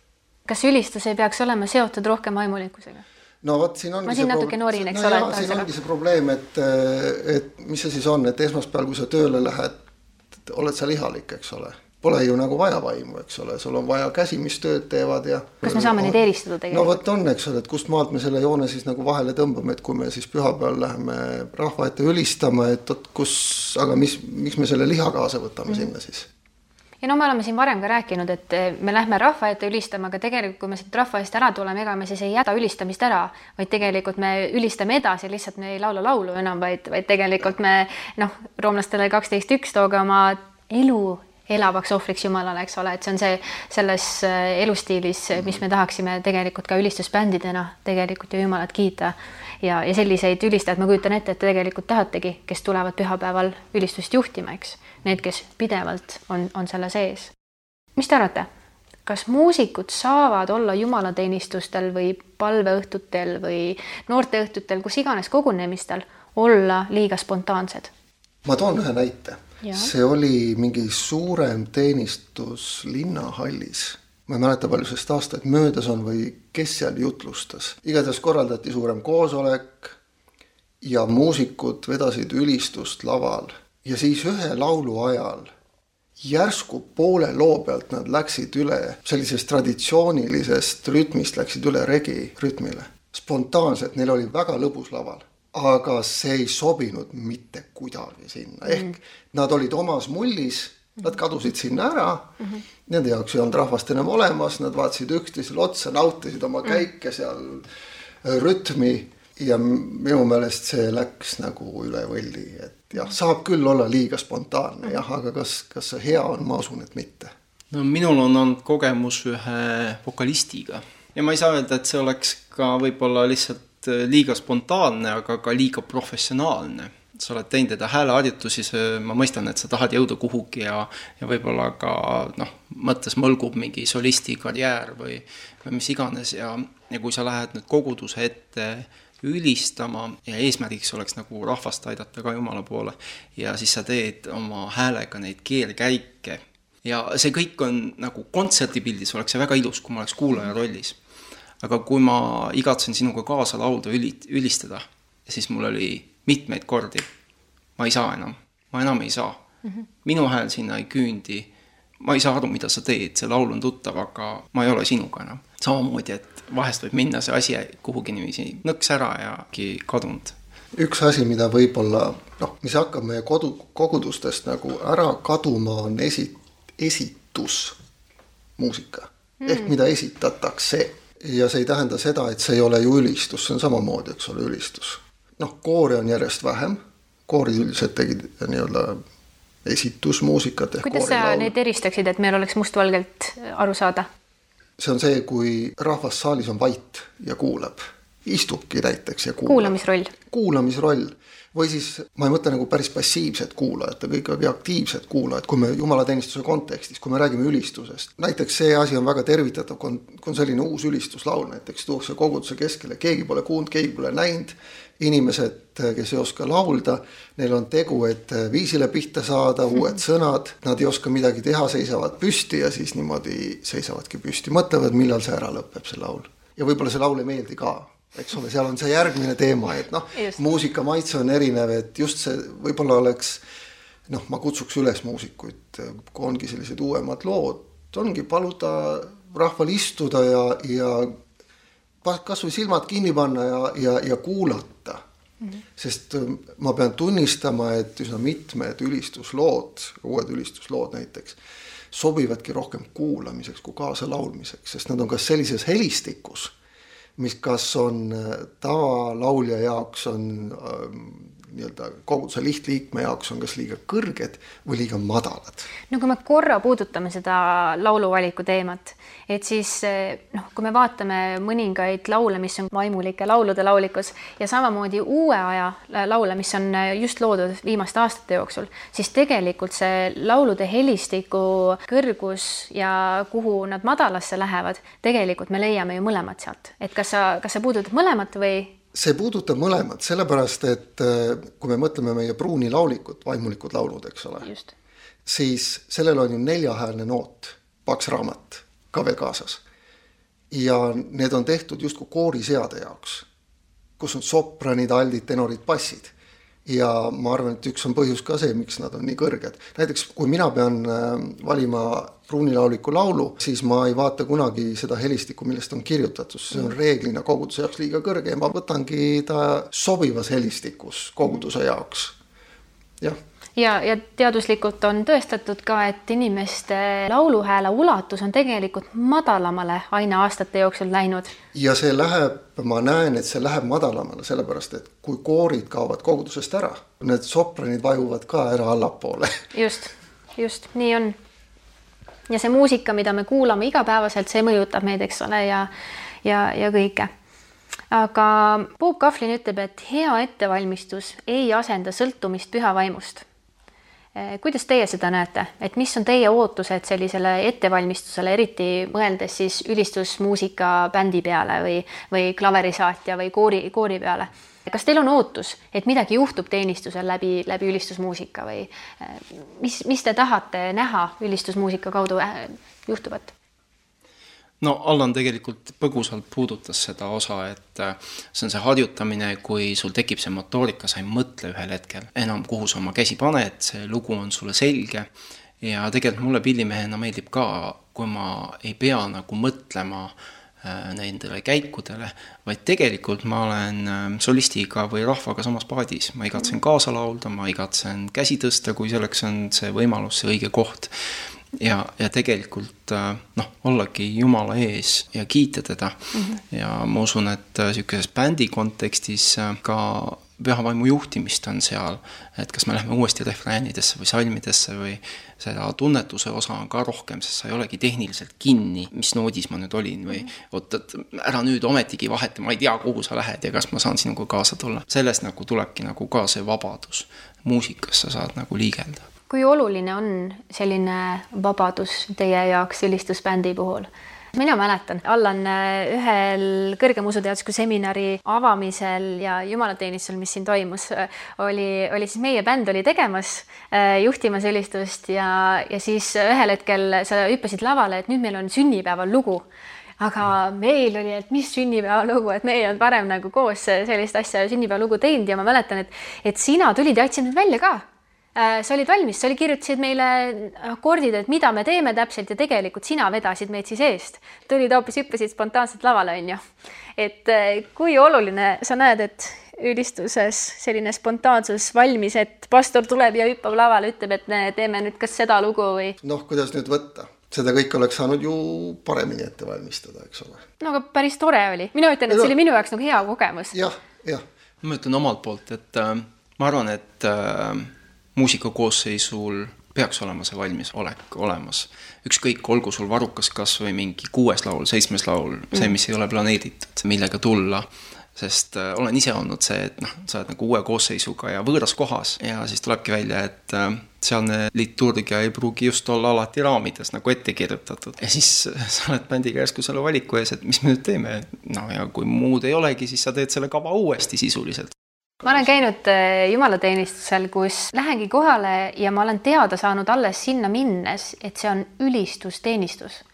Speaker 3: kas ülistus ei peaks olema seotud rohkem vaimulikkusega?
Speaker 5: No vot, siin ongi
Speaker 3: ma siin natuke norin, eks
Speaker 5: no
Speaker 3: ole.
Speaker 5: siin ongi see probleem, et, et mis see siis on, et esmaspäeval, kui sa tööle lähed, oled sa lihalik, eks ole. Pole ju nagu vaja vaimu, eks ole, sul on vaja käsi, mis tööd teevad ja.
Speaker 3: kas me saame neid eristada tegelikult?
Speaker 5: no vot on, eks ole, et kust maalt me selle joone siis nagu vahele tõmbame, et kui me siis pühapäeval läheme rahva ette ülistama, et oot kus, aga mis, miks me selle liha kaasa võtame mm -hmm. sinna siis
Speaker 3: ja no me oleme siin varem ka rääkinud, et eh, me lähme rahva ette ülistama, aga tegelikult, kui me siit rahva eest ära tuleme, ega me siis ei jäta ülistamist ära, vaid tegelikult me ülistame edasi, lihtsalt me ei laula laulu enam, vaid, vaid tegelikult me noh, roomlastele kaksteist üks, tooge oma elu elavaks ohvriks Jumalale, eks ole, et see on see selles äh, elustiilis, mis me tahaksime tegelikult ka ülistusbändidena tegelikult ju Jumalat kiita. Ja, ja selliseid ülistajaid ma kujutan ette, et te tegelikult tahategi, kes tulevad pühapäeval ülistust juhtima, eks. Need, kes pidevalt on, on selle sees. mis te arvate? kas muusikud saavad olla jumalateenistustel või palveõhtutel või noorteõhtutel, kus iganes kogunemistel, olla liiga spontaansed?
Speaker 5: ma toon ühe näite. see oli mingi suurem teenistus linnahallis. Ma ei mäleta, palju sellest aastaid möödas on või kes seal jutlustas. igatahes korraldati suurem koosolek ja muusikud vedasid ülistust laval ja siis ühe laulu ajal järsku poole loo pealt nad läksid üle sellisest traditsioonilisest rütmist, läksid üle regi rütmile. spontaanselt, neil oli väga lõbus laval aga see ei sobinud mitte kuidagi sinna, ehk mm nad olid omas mullis, nad kadusid sinna ära mm. -hmm. Nende jaoks ei olnud rahvast enam olemas, nad vaatasid üksteisele otsa, nautisid oma mhm. käike seal, äh, rütmi ja minu meelest see läks nagu üle võlli, et jah, saab küll olla liiga spontaanne jah, aga kas, kas see hea on, ma usun, et mitte.
Speaker 4: no minul on olnud kogemus ühe vokalistiga ja ma ei saa öelda, et see oleks ka võib-olla lihtsalt Äh, liiga spontaanne, aga ka liiga professionaalne. Sa oled teinud enda hääleharjutusi, ma mõistan, et sa tahad jõuda kuhugi ja, ja võib-olla ka noh, mõttes mõlgub mingi solisti karjäär või, või mis iganes ja, ja kui sa lähed nüüd koguduse ette ülistama ja eesmärgiks oleks nagu rahvast aidata ka Jumala poole ja siis sa teed oma häälega neid keelkäike. Ja see kõik on nagu kontserdipildis oleks see väga ilus, kui ma oleks kuulaja rollis. Aga kui ma igatsen sinuga kaasa laulda, üli-, ülistada, siis mul oli mitmeid kordi, ma ei saa enam, ma enam ei saa mm. -hmm. minu hääl sinna ei küündi, ma ei saa aru, mida sa teed, see laul on tuttav, aga ma ei ole sinuga enam. samamoodi, et vahest võib minna see asi kuhugi niiviisi nõks ära ja kadunud.
Speaker 5: üks asi, mida võib-olla noh, mis hakkab meie kodu, kogudustest nagu ära kaduma, on esi-, esitusmuusika mm. ehk mida esitatakse ja see ei tähenda seda, et see ei ole ju ülistus, see on samamoodi, eks ole, ülistus. Noh, koore on järjest vähem, koorid üldiselt tegid nii-öelda esitusmuusikat.
Speaker 3: kuidas sa laul. neid eristaksid, et meil oleks mustvalgelt aru saada?
Speaker 5: see on see, kui rahvas saalis on vait ja kuulab, istubki näiteks ja kuulab.
Speaker 3: kuulamisroll.
Speaker 5: kuulamisroll või siis ma ei mõtle nagu päris passiivset kuulajat, aga ikkagi aktiivset kuulajat, kui me jumalateenistuse kontekstis, kui me räägime ülistusest. näiteks see asi on väga tervitatav, kui on, kui on selline uus ülistuslaul näiteks tuuakse koguduse keskele, keegi pole kuulnud, keegi pole näinud. Inimesed, kes ei oska laulda, neil on tegu, et viisile pihta saada, uued sõnad, nad ei oska midagi teha, seisavad püsti ja siis niimoodi seisavadki püsti, mõtlevad, millal see ära lõpeb, see laul. ja võib-olla see laul ei meeldi ka eks ole, seal on see järgmine teema, et noh, muusika maitse on erinev, et just see võib-olla oleks noh, ma kutsuks üles muusikuid, kui ongi sellised uuemad lood, ongi paluda rahval istuda ja, ja kasvõi silmad kinni panna ja, ja, ja kuulata mm. -hmm. sest äh, ma pean tunnistama, et üsna mitmed ülistuslood, uued ülistuslood näiteks, sobivadki rohkem kuulamiseks kui kaasalaulmiseks, sest nad on kas sellises helistikus mis kas on äh, tavalaulja jaoks on ähm, nii-öelda koguduse lihtliikme jaoks on kas liiga kõrged või liiga madalad.
Speaker 3: no kui me korra puudutame seda lauluvaliku teemat, et siis noh, kui me vaatame mõningaid laule, mis on vaimulike laulude laulikus ja samamoodi uue aja laule, mis on just loodud viimaste aastate jooksul, siis tegelikult see laulude helistiku kõrgus ja kuhu nad madalasse lähevad, tegelikult me leiame ju mõlemad sealt, et kas sa, kas sa puudutad mõlemat või
Speaker 5: see puudutab mõlemat, sellepärast et äh, kui me mõtleme meie pruuni laulikut, vaimulikud laulud, eks ole, siis sellel on ju neljahäälne noot, paks raamat ka veel kaasas. ja need on tehtud justkui kooriseade jaoks, kus on sopranid, aldid, tenorid, bassid ja ma arvan, et üks on põhjus ka see, miks nad on nii kõrged. näiteks kui mina pean äh, valima pruunilaululiku laulu, siis ma ei vaata kunagi seda helistikku, millest on kirjutatud, see on reeglina koguduse jaoks liiga kõrge ja ma võtangi ta sobivas helistikus koguduse jaoks. jah
Speaker 3: ja, ja teaduslikult on tõestatud ka, et inimeste lauluhääle ulatus on tegelikult madalamale aina aastate jooksul läinud.
Speaker 5: ja see läheb, ma näen, et see läheb madalamale, sellepärast et kui koorid kaovad kogudusest ära, need sopranid vajuvad ka ära allapoole.
Speaker 3: just, just nii on ja see muusika, mida me kuulame igapäevaselt, see mõjutab meid, eks ole, ja ja, ja kõike. aga Bob Kauflin ütleb, et hea ettevalmistus ei asenda sõltumist püha vaimust kuidas teie seda näete, et mis on teie ootused sellisele ettevalmistusele, eriti mõeldes siis ülistusmuusika bändi peale või, või klaverisaatja või koori, koori peale? kas teil on ootus, et midagi juhtub teenistusel läbi, läbi ülistusmuusika või eh, mis, mis te tahate näha ülistusmuusika kaudu eh, juhtuvat?
Speaker 4: No Allan tegelikult põgusalt puudutas seda osa, et äh, see on see harjutamine, kui sul tekib see motoorika, sa ei mõtle ühel hetkel enam, kuhu sa oma käsi paned, see lugu on sulle selge. Ja tegelikult mulle pillimehena meeldib ka, kui ma ei pea nagu mõtlema äh, nendele käikudele, vaid tegelikult ma olen äh, solistiga või rahvaga samas paadis, ma igatsen kaasa laulda, ma igatsen käsi tõsta, kui selleks on see võimalus, see õige koht ja, ja tegelikult äh, noh, ollagi Jumala ees ja kiita teda mm. -hmm. ja ma usun, et niisuguses äh, bändi kontekstis äh, ka püha vaimu juhtimist on seal, et kas me läheme uuesti refräänidesse või salmidesse või seda tunnetuse osa on ka rohkem, sest sa ei olegi tehniliselt kinni, mis noodis ma nüüd olin või oot, et ära nüüd ometigi vaheta, ma ei tea, kuhu sa lähed ja kas ma saan sinuga kaasa tulla. sellest nagu tulebki nagu ka see vabadus. muusikas sa saad nagu liigelda
Speaker 3: kui oluline on selline vabadus teie jaoks ülistusbändi puhul? mina mäletan, Allan äh, ühel kõrgema usuteadusliku seminari avamisel ja jumalateenistusel, mis siin toimus, äh, oli, oli siis meie bänd oli tegemas, äh, juhtimas ülistust ja, ja siis ühel hetkel sa hüppasid lavale, et nüüd meil on sünnipäeval lugu. Aga meil oli, et mis sünnipäevalugu, et meie ei olnud varem nagu koos sellist asja sünnipäevalugu teinud ja ma mäletan, et, et sina tulid ja andsid need välja ka sa olid valmis, sa oli, kirjutasid meile akordid, et mida me teeme täpselt ja tegelikult sina vedasid meid siis eest. tulid hoopis, hüppasid spontaanselt lavale, onju. et äh, kui oluline sa näed, et ülistuses selline spontaansus valmis, et pastor tuleb ja hüppab lavale, ütleb, et me teeme nüüd kas seda lugu või?
Speaker 5: noh, kuidas nüüd võtta, seda kõike oleks saanud ju paremini ette valmistada, eks ole.
Speaker 3: no aga päris tore oli, mina ütlen, et see oli minu jaoks nagu hea kogemus ja,.
Speaker 5: jah, jah.
Speaker 4: ma ütlen omalt poolt, et äh, ma arvan, et äh, muusikakoosseisul peaks olema see valmisolek olemas. ükskõik, olgu sul varukas kas või mingi kuues laul, seitsmes laul, see, mm. mis ei ole planeeritud, millega tulla, sest äh, olen ise olnud see, et noh, sa oled nagu uue koosseisuga ja võõras kohas ja siis tulebki välja, et äh, sealne liturgia ei pruugi just olla alati raamides nagu ette kirjutatud. ja siis sa oled bändiga järsku selle valiku ees, et mis me nüüd teeme, no ja kui muud ei olegi, siis sa teed selle kava uuesti sisuliselt
Speaker 3: ma olen käinud äh, jumalateenistusel, kus lähengi kohale ja ma olen teada saanud alles sinna minnes, et see on ülistusteenistus.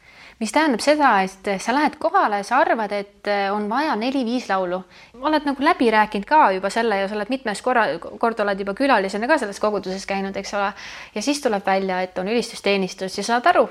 Speaker 3: mis tähendab seda, et sa lähed kohale, sa arvad, et äh, on vaja neli-viis laulu. oled nagu läbi rääkinud ka juba selle ja sa oled mitmes korra, kord oled juba külalisena ka selles koguduses käinud, eks ole. ja siis tuleb välja, et on ülistusteenistus ja saad aru,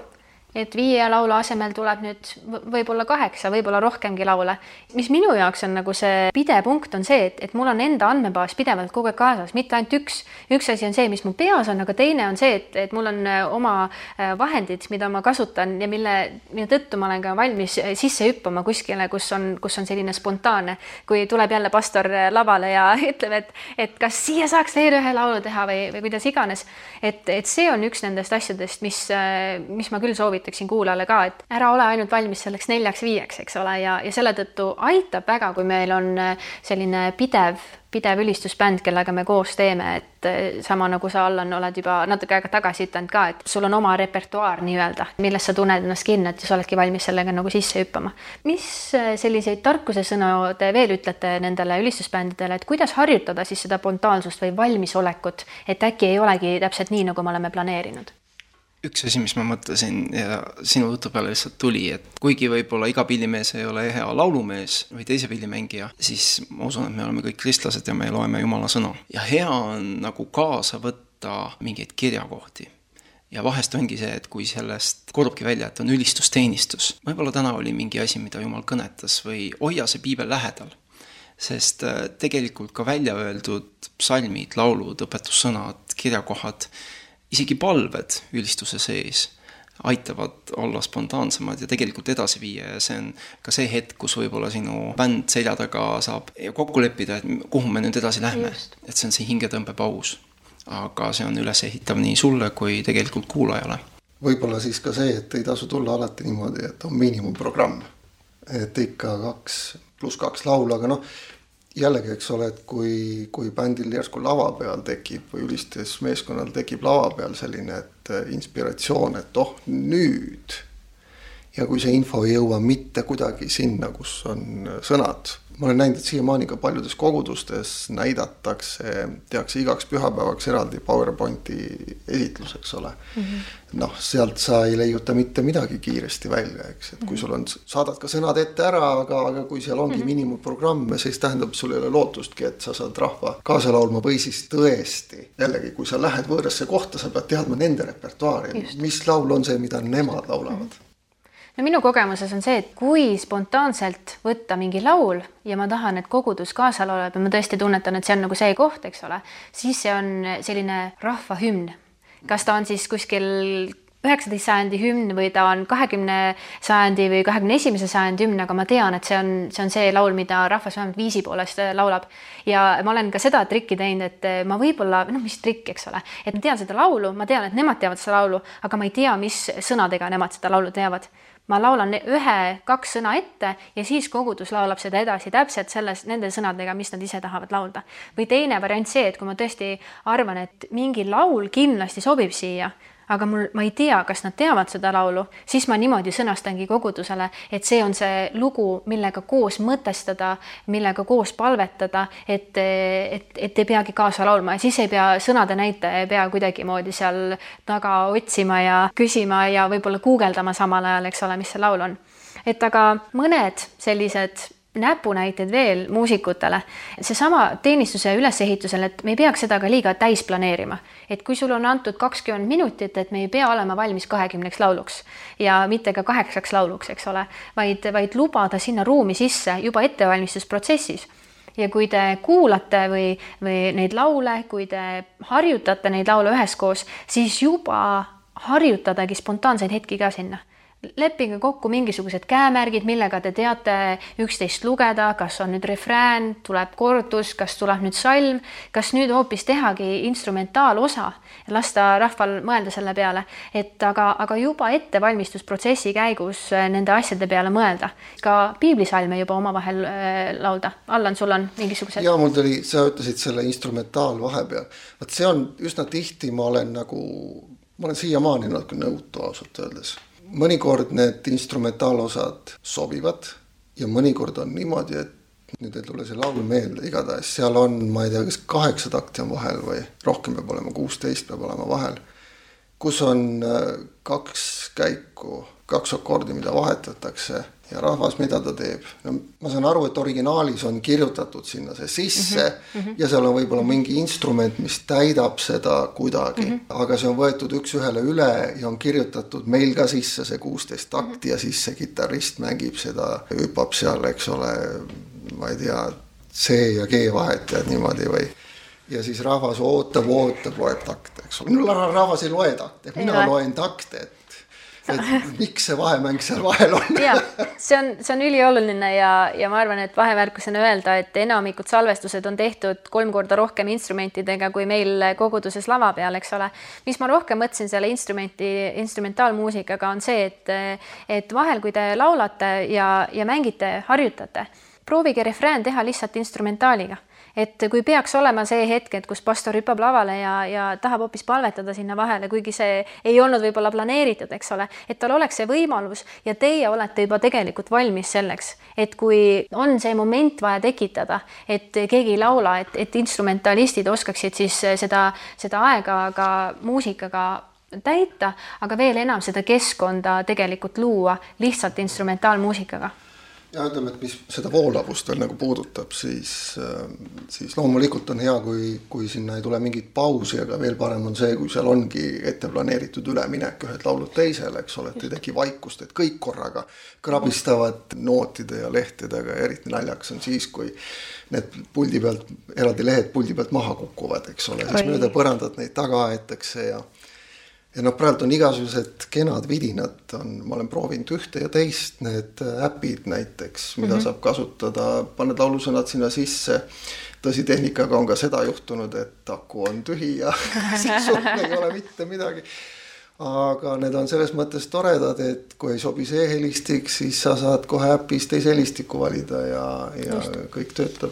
Speaker 3: et viie laulu asemel tuleb nüüd võib-olla kaheksa, võib-olla rohkemgi laule. mis minu jaoks on nagu see pidepunkt, on see, et, et mul on enda andmebaas pidevalt kogu aeg kaasas, mitte ainult üks. üks asi on see, mis mu peas on, aga teine on see, et, et mul on äh, oma äh, vahendid, mida ma kasutan ja mille, mille tõttu ma olen ka valmis äh, sisse hüppama kuskile, kus on, kus on selline spontaanne. kui tuleb jälle pastor lavale ja ütleb, et, et kas siia saaks veel ühe laulu teha või, või kuidas iganes. et, et see on üks nendest asjadest, mis, mis ma küll soovitan soovitaksin kuulajale ka, et ära ole ainult valmis selleks neljaks-viieks, eks ole, ja, ja selle tõttu aitab väga, kui meil on äh, selline pidev, pidev ülistusbänd, kellega me koos teeme, et äh, sama nagu sa, Allan, oled juba natuke aega tagasi ütelnud ka, et sul on oma repertuaar nii-öelda, milles sa tunned ennast kinni, et sa oledki valmis sellega nagu sisse hüppama. mis äh, selliseid tarkusesõnu te veel ütlete nendele ülistusbändidele, et kuidas harjutada siis seda spontaansust või valmisolekut, et äkki ei olegi täpselt nii, nagu me oleme planeerinud?
Speaker 4: Üks asi, mis ma mõtlesin ja sinu jutu peale lihtsalt tuli, et kuigi võib-olla iga pillimees ei ole hea laulumees või teise pillimängija, siis ma usun, et me oleme kõik kristlased ja me loeme Jumala sõna. ja hea on nagu kaasa võtta mingeid kirjakohti. ja vahest ongi see, et kui sellest kordubki välja, et on ülistusteenistus, võib-olla täna oli mingi asi, mida Jumal kõnetas või hoia see piibel lähedal sest äh, tegelikult ka välja öeldud psalmid, laulud, õpetussõnad, kirjakohad isegi palved ülistuse sees aitavad olla spontaansemad ja tegelikult edasi viia ja see on ka see hetk, kus võib-olla sinu bänd selja taga saab kokku leppida, et kuhu me nüüd edasi lähme. et see on see hingetõmbepaus. aga see on ülesehitav nii sulle kui tegelikult kuulajale.
Speaker 5: võib-olla siis ka see, et ei tasu tulla alati niimoodi, et on miinimumprogramm. et ikka kaks pluss kaks laulu, aga noh, jällegi, eks ole, et kui, kui bändil järsku lava peal tekib või ülistusmeeskonnal tekib lava peal selline, et inspiratsioon, et oh nüüd ja kui see info ei jõua mitte kuidagi sinna, kus on sõnad. Ma olen näinud, et siiamaani ka paljudes kogudustes näidatakse, tehakse igaks pühapäevaks eraldi PowerPointi esitlus, eks ole mm -hmm.. noh, sealt sa ei leiuta mitte midagi kiiresti välja, eks, et kui sul on, saadad ka sõnad ette ära, aga, aga kui seal ongi mm -hmm. miinimumprogramm, siis tähendab, sul ei ole lootustki, et sa saad rahva kaasa laulma või siis tõesti jällegi, kui sa lähed võõrasse kohta, sa pead teadma nende repertuaari, mis laul on see, mida nemad laulavad mm. -hmm
Speaker 3: no minu kogemuses on see, et kui spontaanselt võtta mingi laul ja ma tahan, et kogudus kaasa laulab ja ma tõesti tunnetan, et see on nagu see koht, eks ole, siis see on selline rahvahümn. kas ta on siis kuskil üheksateist sajandi hümn või ta on kahekümne sajandi või kahekümne esimese sajandi hümn, aga ma tean, et see on, see on see laul, mida rahvas vähemalt viisi poolest laulab. ja ma olen ka seda trikki teinud, et ma võib-olla, noh, mis trikk, eks ole, et ma tean seda laulu, ma tean, et nemad teavad seda laulu, aga ma ei tea, mis sõnadega nemad seda laulu teavad ma laulan ühe-kaks sõna ette ja siis kogudus laulab seda edasi täpselt selles, nende sõnadega, mis nad ise tahavad laulda. või teine variant see, et kui ma tõesti arvan, et mingi laul kindlasti sobib siia, aga mul, ma ei tea, kas nad teavad seda laulu, siis ma niimoodi sõnastangi kogudusele, et see on see lugu, millega koos mõtestada, millega koos palvetada, et, et, et ei peagi kaasa laulma ja siis ei pea sõnade näitaja ei pea kuidagimoodi seal taga otsima ja küsima ja võib-olla guugeldama samal ajal, eks ole, mis see laul on. et aga mõned sellised näpunäited veel muusikutele. seesama teenistuse ülesehitusel, et me ei peaks seda ka liiga täis planeerima. et kui sul on antud kakskümmend minutit, et me ei pea olema valmis kahekümneks lauluks ja mitte ka kaheksaks lauluks, eks ole, vaid, vaid lubada sinna ruumi sisse juba ettevalmistusprotsessis ja kui te kuulate või, või neid laule, kui te harjutate neid laule üheskoos, siis juba harjutadagi spontaanseid hetki ka sinna leppige kokku mingisugused käemärgid, millega te teate üksteist lugeda, kas on nüüd refrään, tuleb kordus, kas tuleb nüüd salm, kas nüüd hoopis tehagi instrumentaalosa, lasta rahval mõelda selle peale, et aga, aga juba ettevalmistusprotsessi käigus äh, nende asjade peale mõelda, ka piiblisalme juba omavahel äh, laulda. Allan, sul on mingisugused?
Speaker 5: ja mul tuli, sa ütlesid selle instrumentaal vahepeal, vot see on üsna tihti, ma olen nagu, ma olen siiamaani natuke nõutu ausalt öeldes mõnikord need instrumentaalosad sobivad ja mõnikord on niimoodi, et nüüd ei tule see laul meelde, igatahes seal on, ma ei tea, kas kaheksa takti on vahel või rohkem peab olema, kuusteist peab olema vahel, kus on äh, kaks käiku, kaks akordi, mida vahetatakse ja rahvas, mida ta teeb, no ma saan aru, et originaalis on kirjutatud sinna see sisse mm -hmm. ja seal on võib-olla mingi instrument, mis täidab seda kuidagi. Mm, -hmm. aga see on võetud üks-ühele üle ja on kirjutatud meil ka sisse see kuusteist takti ja siis see kitarrist mängib seda, hüppab seal, eks ole, ma ei tea, C ja G vahetajad niimoodi või. Ja siis rahvas ootab, ootab, loeb takte, eks ole, no rahvas ei loe takte, mina loen takte, et et miks see vahemäng seal vahel on
Speaker 3: ja see on, see on ülioluline ja, ja ma arvan, et vahemärkusena öelda, et enamikud salvestused on tehtud kolm korda rohkem instrumentidega kui meil koguduses lava peal, eks ole. mis ma rohkem mõtlesin selle instrumenti, instrumentaalmuusikaga on see, et, et vahel, kui te laulate ja, ja mängite, harjutate, proovige refrään teha lihtsalt instrumentaaliga et kui peaks olema see hetk, et kus pastor hüppab lavale ja, ja tahab hoopis palvetada sinna vahele, kuigi see ei olnud võib-olla planeeritud, eks ole, et tal oleks see võimalus ja teie olete juba tegelikult valmis selleks, et kui on see moment vaja tekitada, et keegi ei laula, et, et instrumentalistid oskaksid siis seda, seda aega ka muusikaga täita, aga veel enam seda keskkonda tegelikult luua lihtsalt instrumentaalmuusikaga
Speaker 5: ja ütleme, et mis seda voolavust veel nagu puudutab, siis, äh, siis loomulikult on hea, kui, kui sinna ei tule mingit pausi, aga veel parem on see, kui seal ongi ette planeeritud üleminek ühelt laulult teisele, eks ole, et ei teki vaikust, et kõik korraga krabistavad nootide ja lehtedega ja eriti naljakas on siis, kui need puldi pealt, eraldi lehed puldi pealt maha kukuvad, eks ole, siis mööda põrandat neid taga aetakse ja ja noh, praegu on igasugused kenad vidinad on, ma olen proovinud ühte ja teist, need äpid näiteks, mida mm -hmm. saab kasutada, paned laulusõnad sinna sisse. tõsi, tehnikaga on ka seda juhtunud, et aku on tühi ja sisu ei ole mitte midagi. aga need on selles mõttes toredad, et kui ei sobi see helistik, siis sa saad kohe äpis teise helistiku valida ja, ja Just. kõik töötab.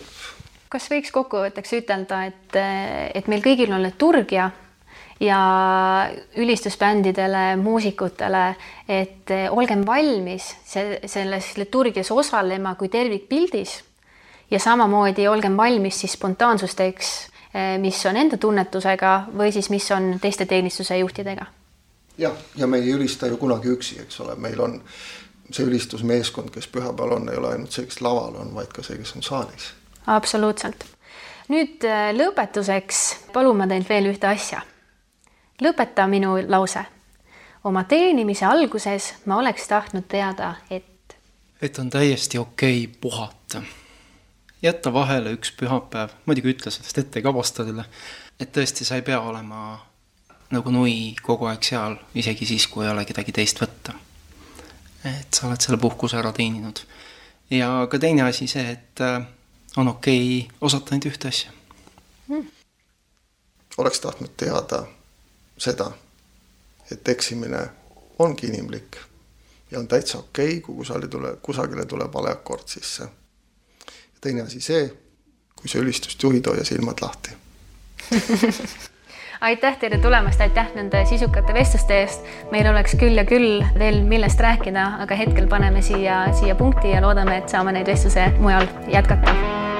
Speaker 3: kas võiks kokkuvõtteks ütelda, et, et meil kõigil on liturgia ja ülistusbändidele, muusikutele, et olgem valmis see, selles liturgias osalema kui tervikpildis ja samamoodi olgem valmis siis spontansusteks, mis on enda tunnetusega või siis mis on teiste teenistuse juhtidega
Speaker 5: jah, ja me ei ülista ju kunagi üksi, eks ole, meil on see ülistusmeeskond, kes pühapäeval on, ei ole ainult see, kes laval on, vaid ka see, kes on saalis.
Speaker 3: absoluutselt. nüüd äh, lõpetuseks palun ma teilt veel ühte asja. Lõpeta minu lause. oma teenimise alguses ma oleks tahtnud teada, et
Speaker 4: et on täiesti okei okay puhata. jätta vahele üks pühapäev, muidugi ütle sellest ette ka pastorile, et tõesti, sa ei pea olema nagu nui kogu aeg seal, isegi siis, kui ei ole kedagi teist võtta. et sa oled selle puhkuse ära teeninud. ja ka teine asi see, et äh, on okei okay osata ainult ühte asja hmm..
Speaker 5: oleks tahtnud teada seda, et eksimine ongi inimlik ja on täitsa okei okay,, kui kusagile tuleb, kusagile tuleb vale akord sisse. teine asi see, kui sa ülistust juhid, hoia silmad lahti
Speaker 3: aitäh teile tulemast, aitäh nende sisukate vestluste eest. meil oleks küll ja küll veel millest rääkida, aga hetkel paneme siia, siia punkti ja loodame, et saame neid vestluse mujal jätkata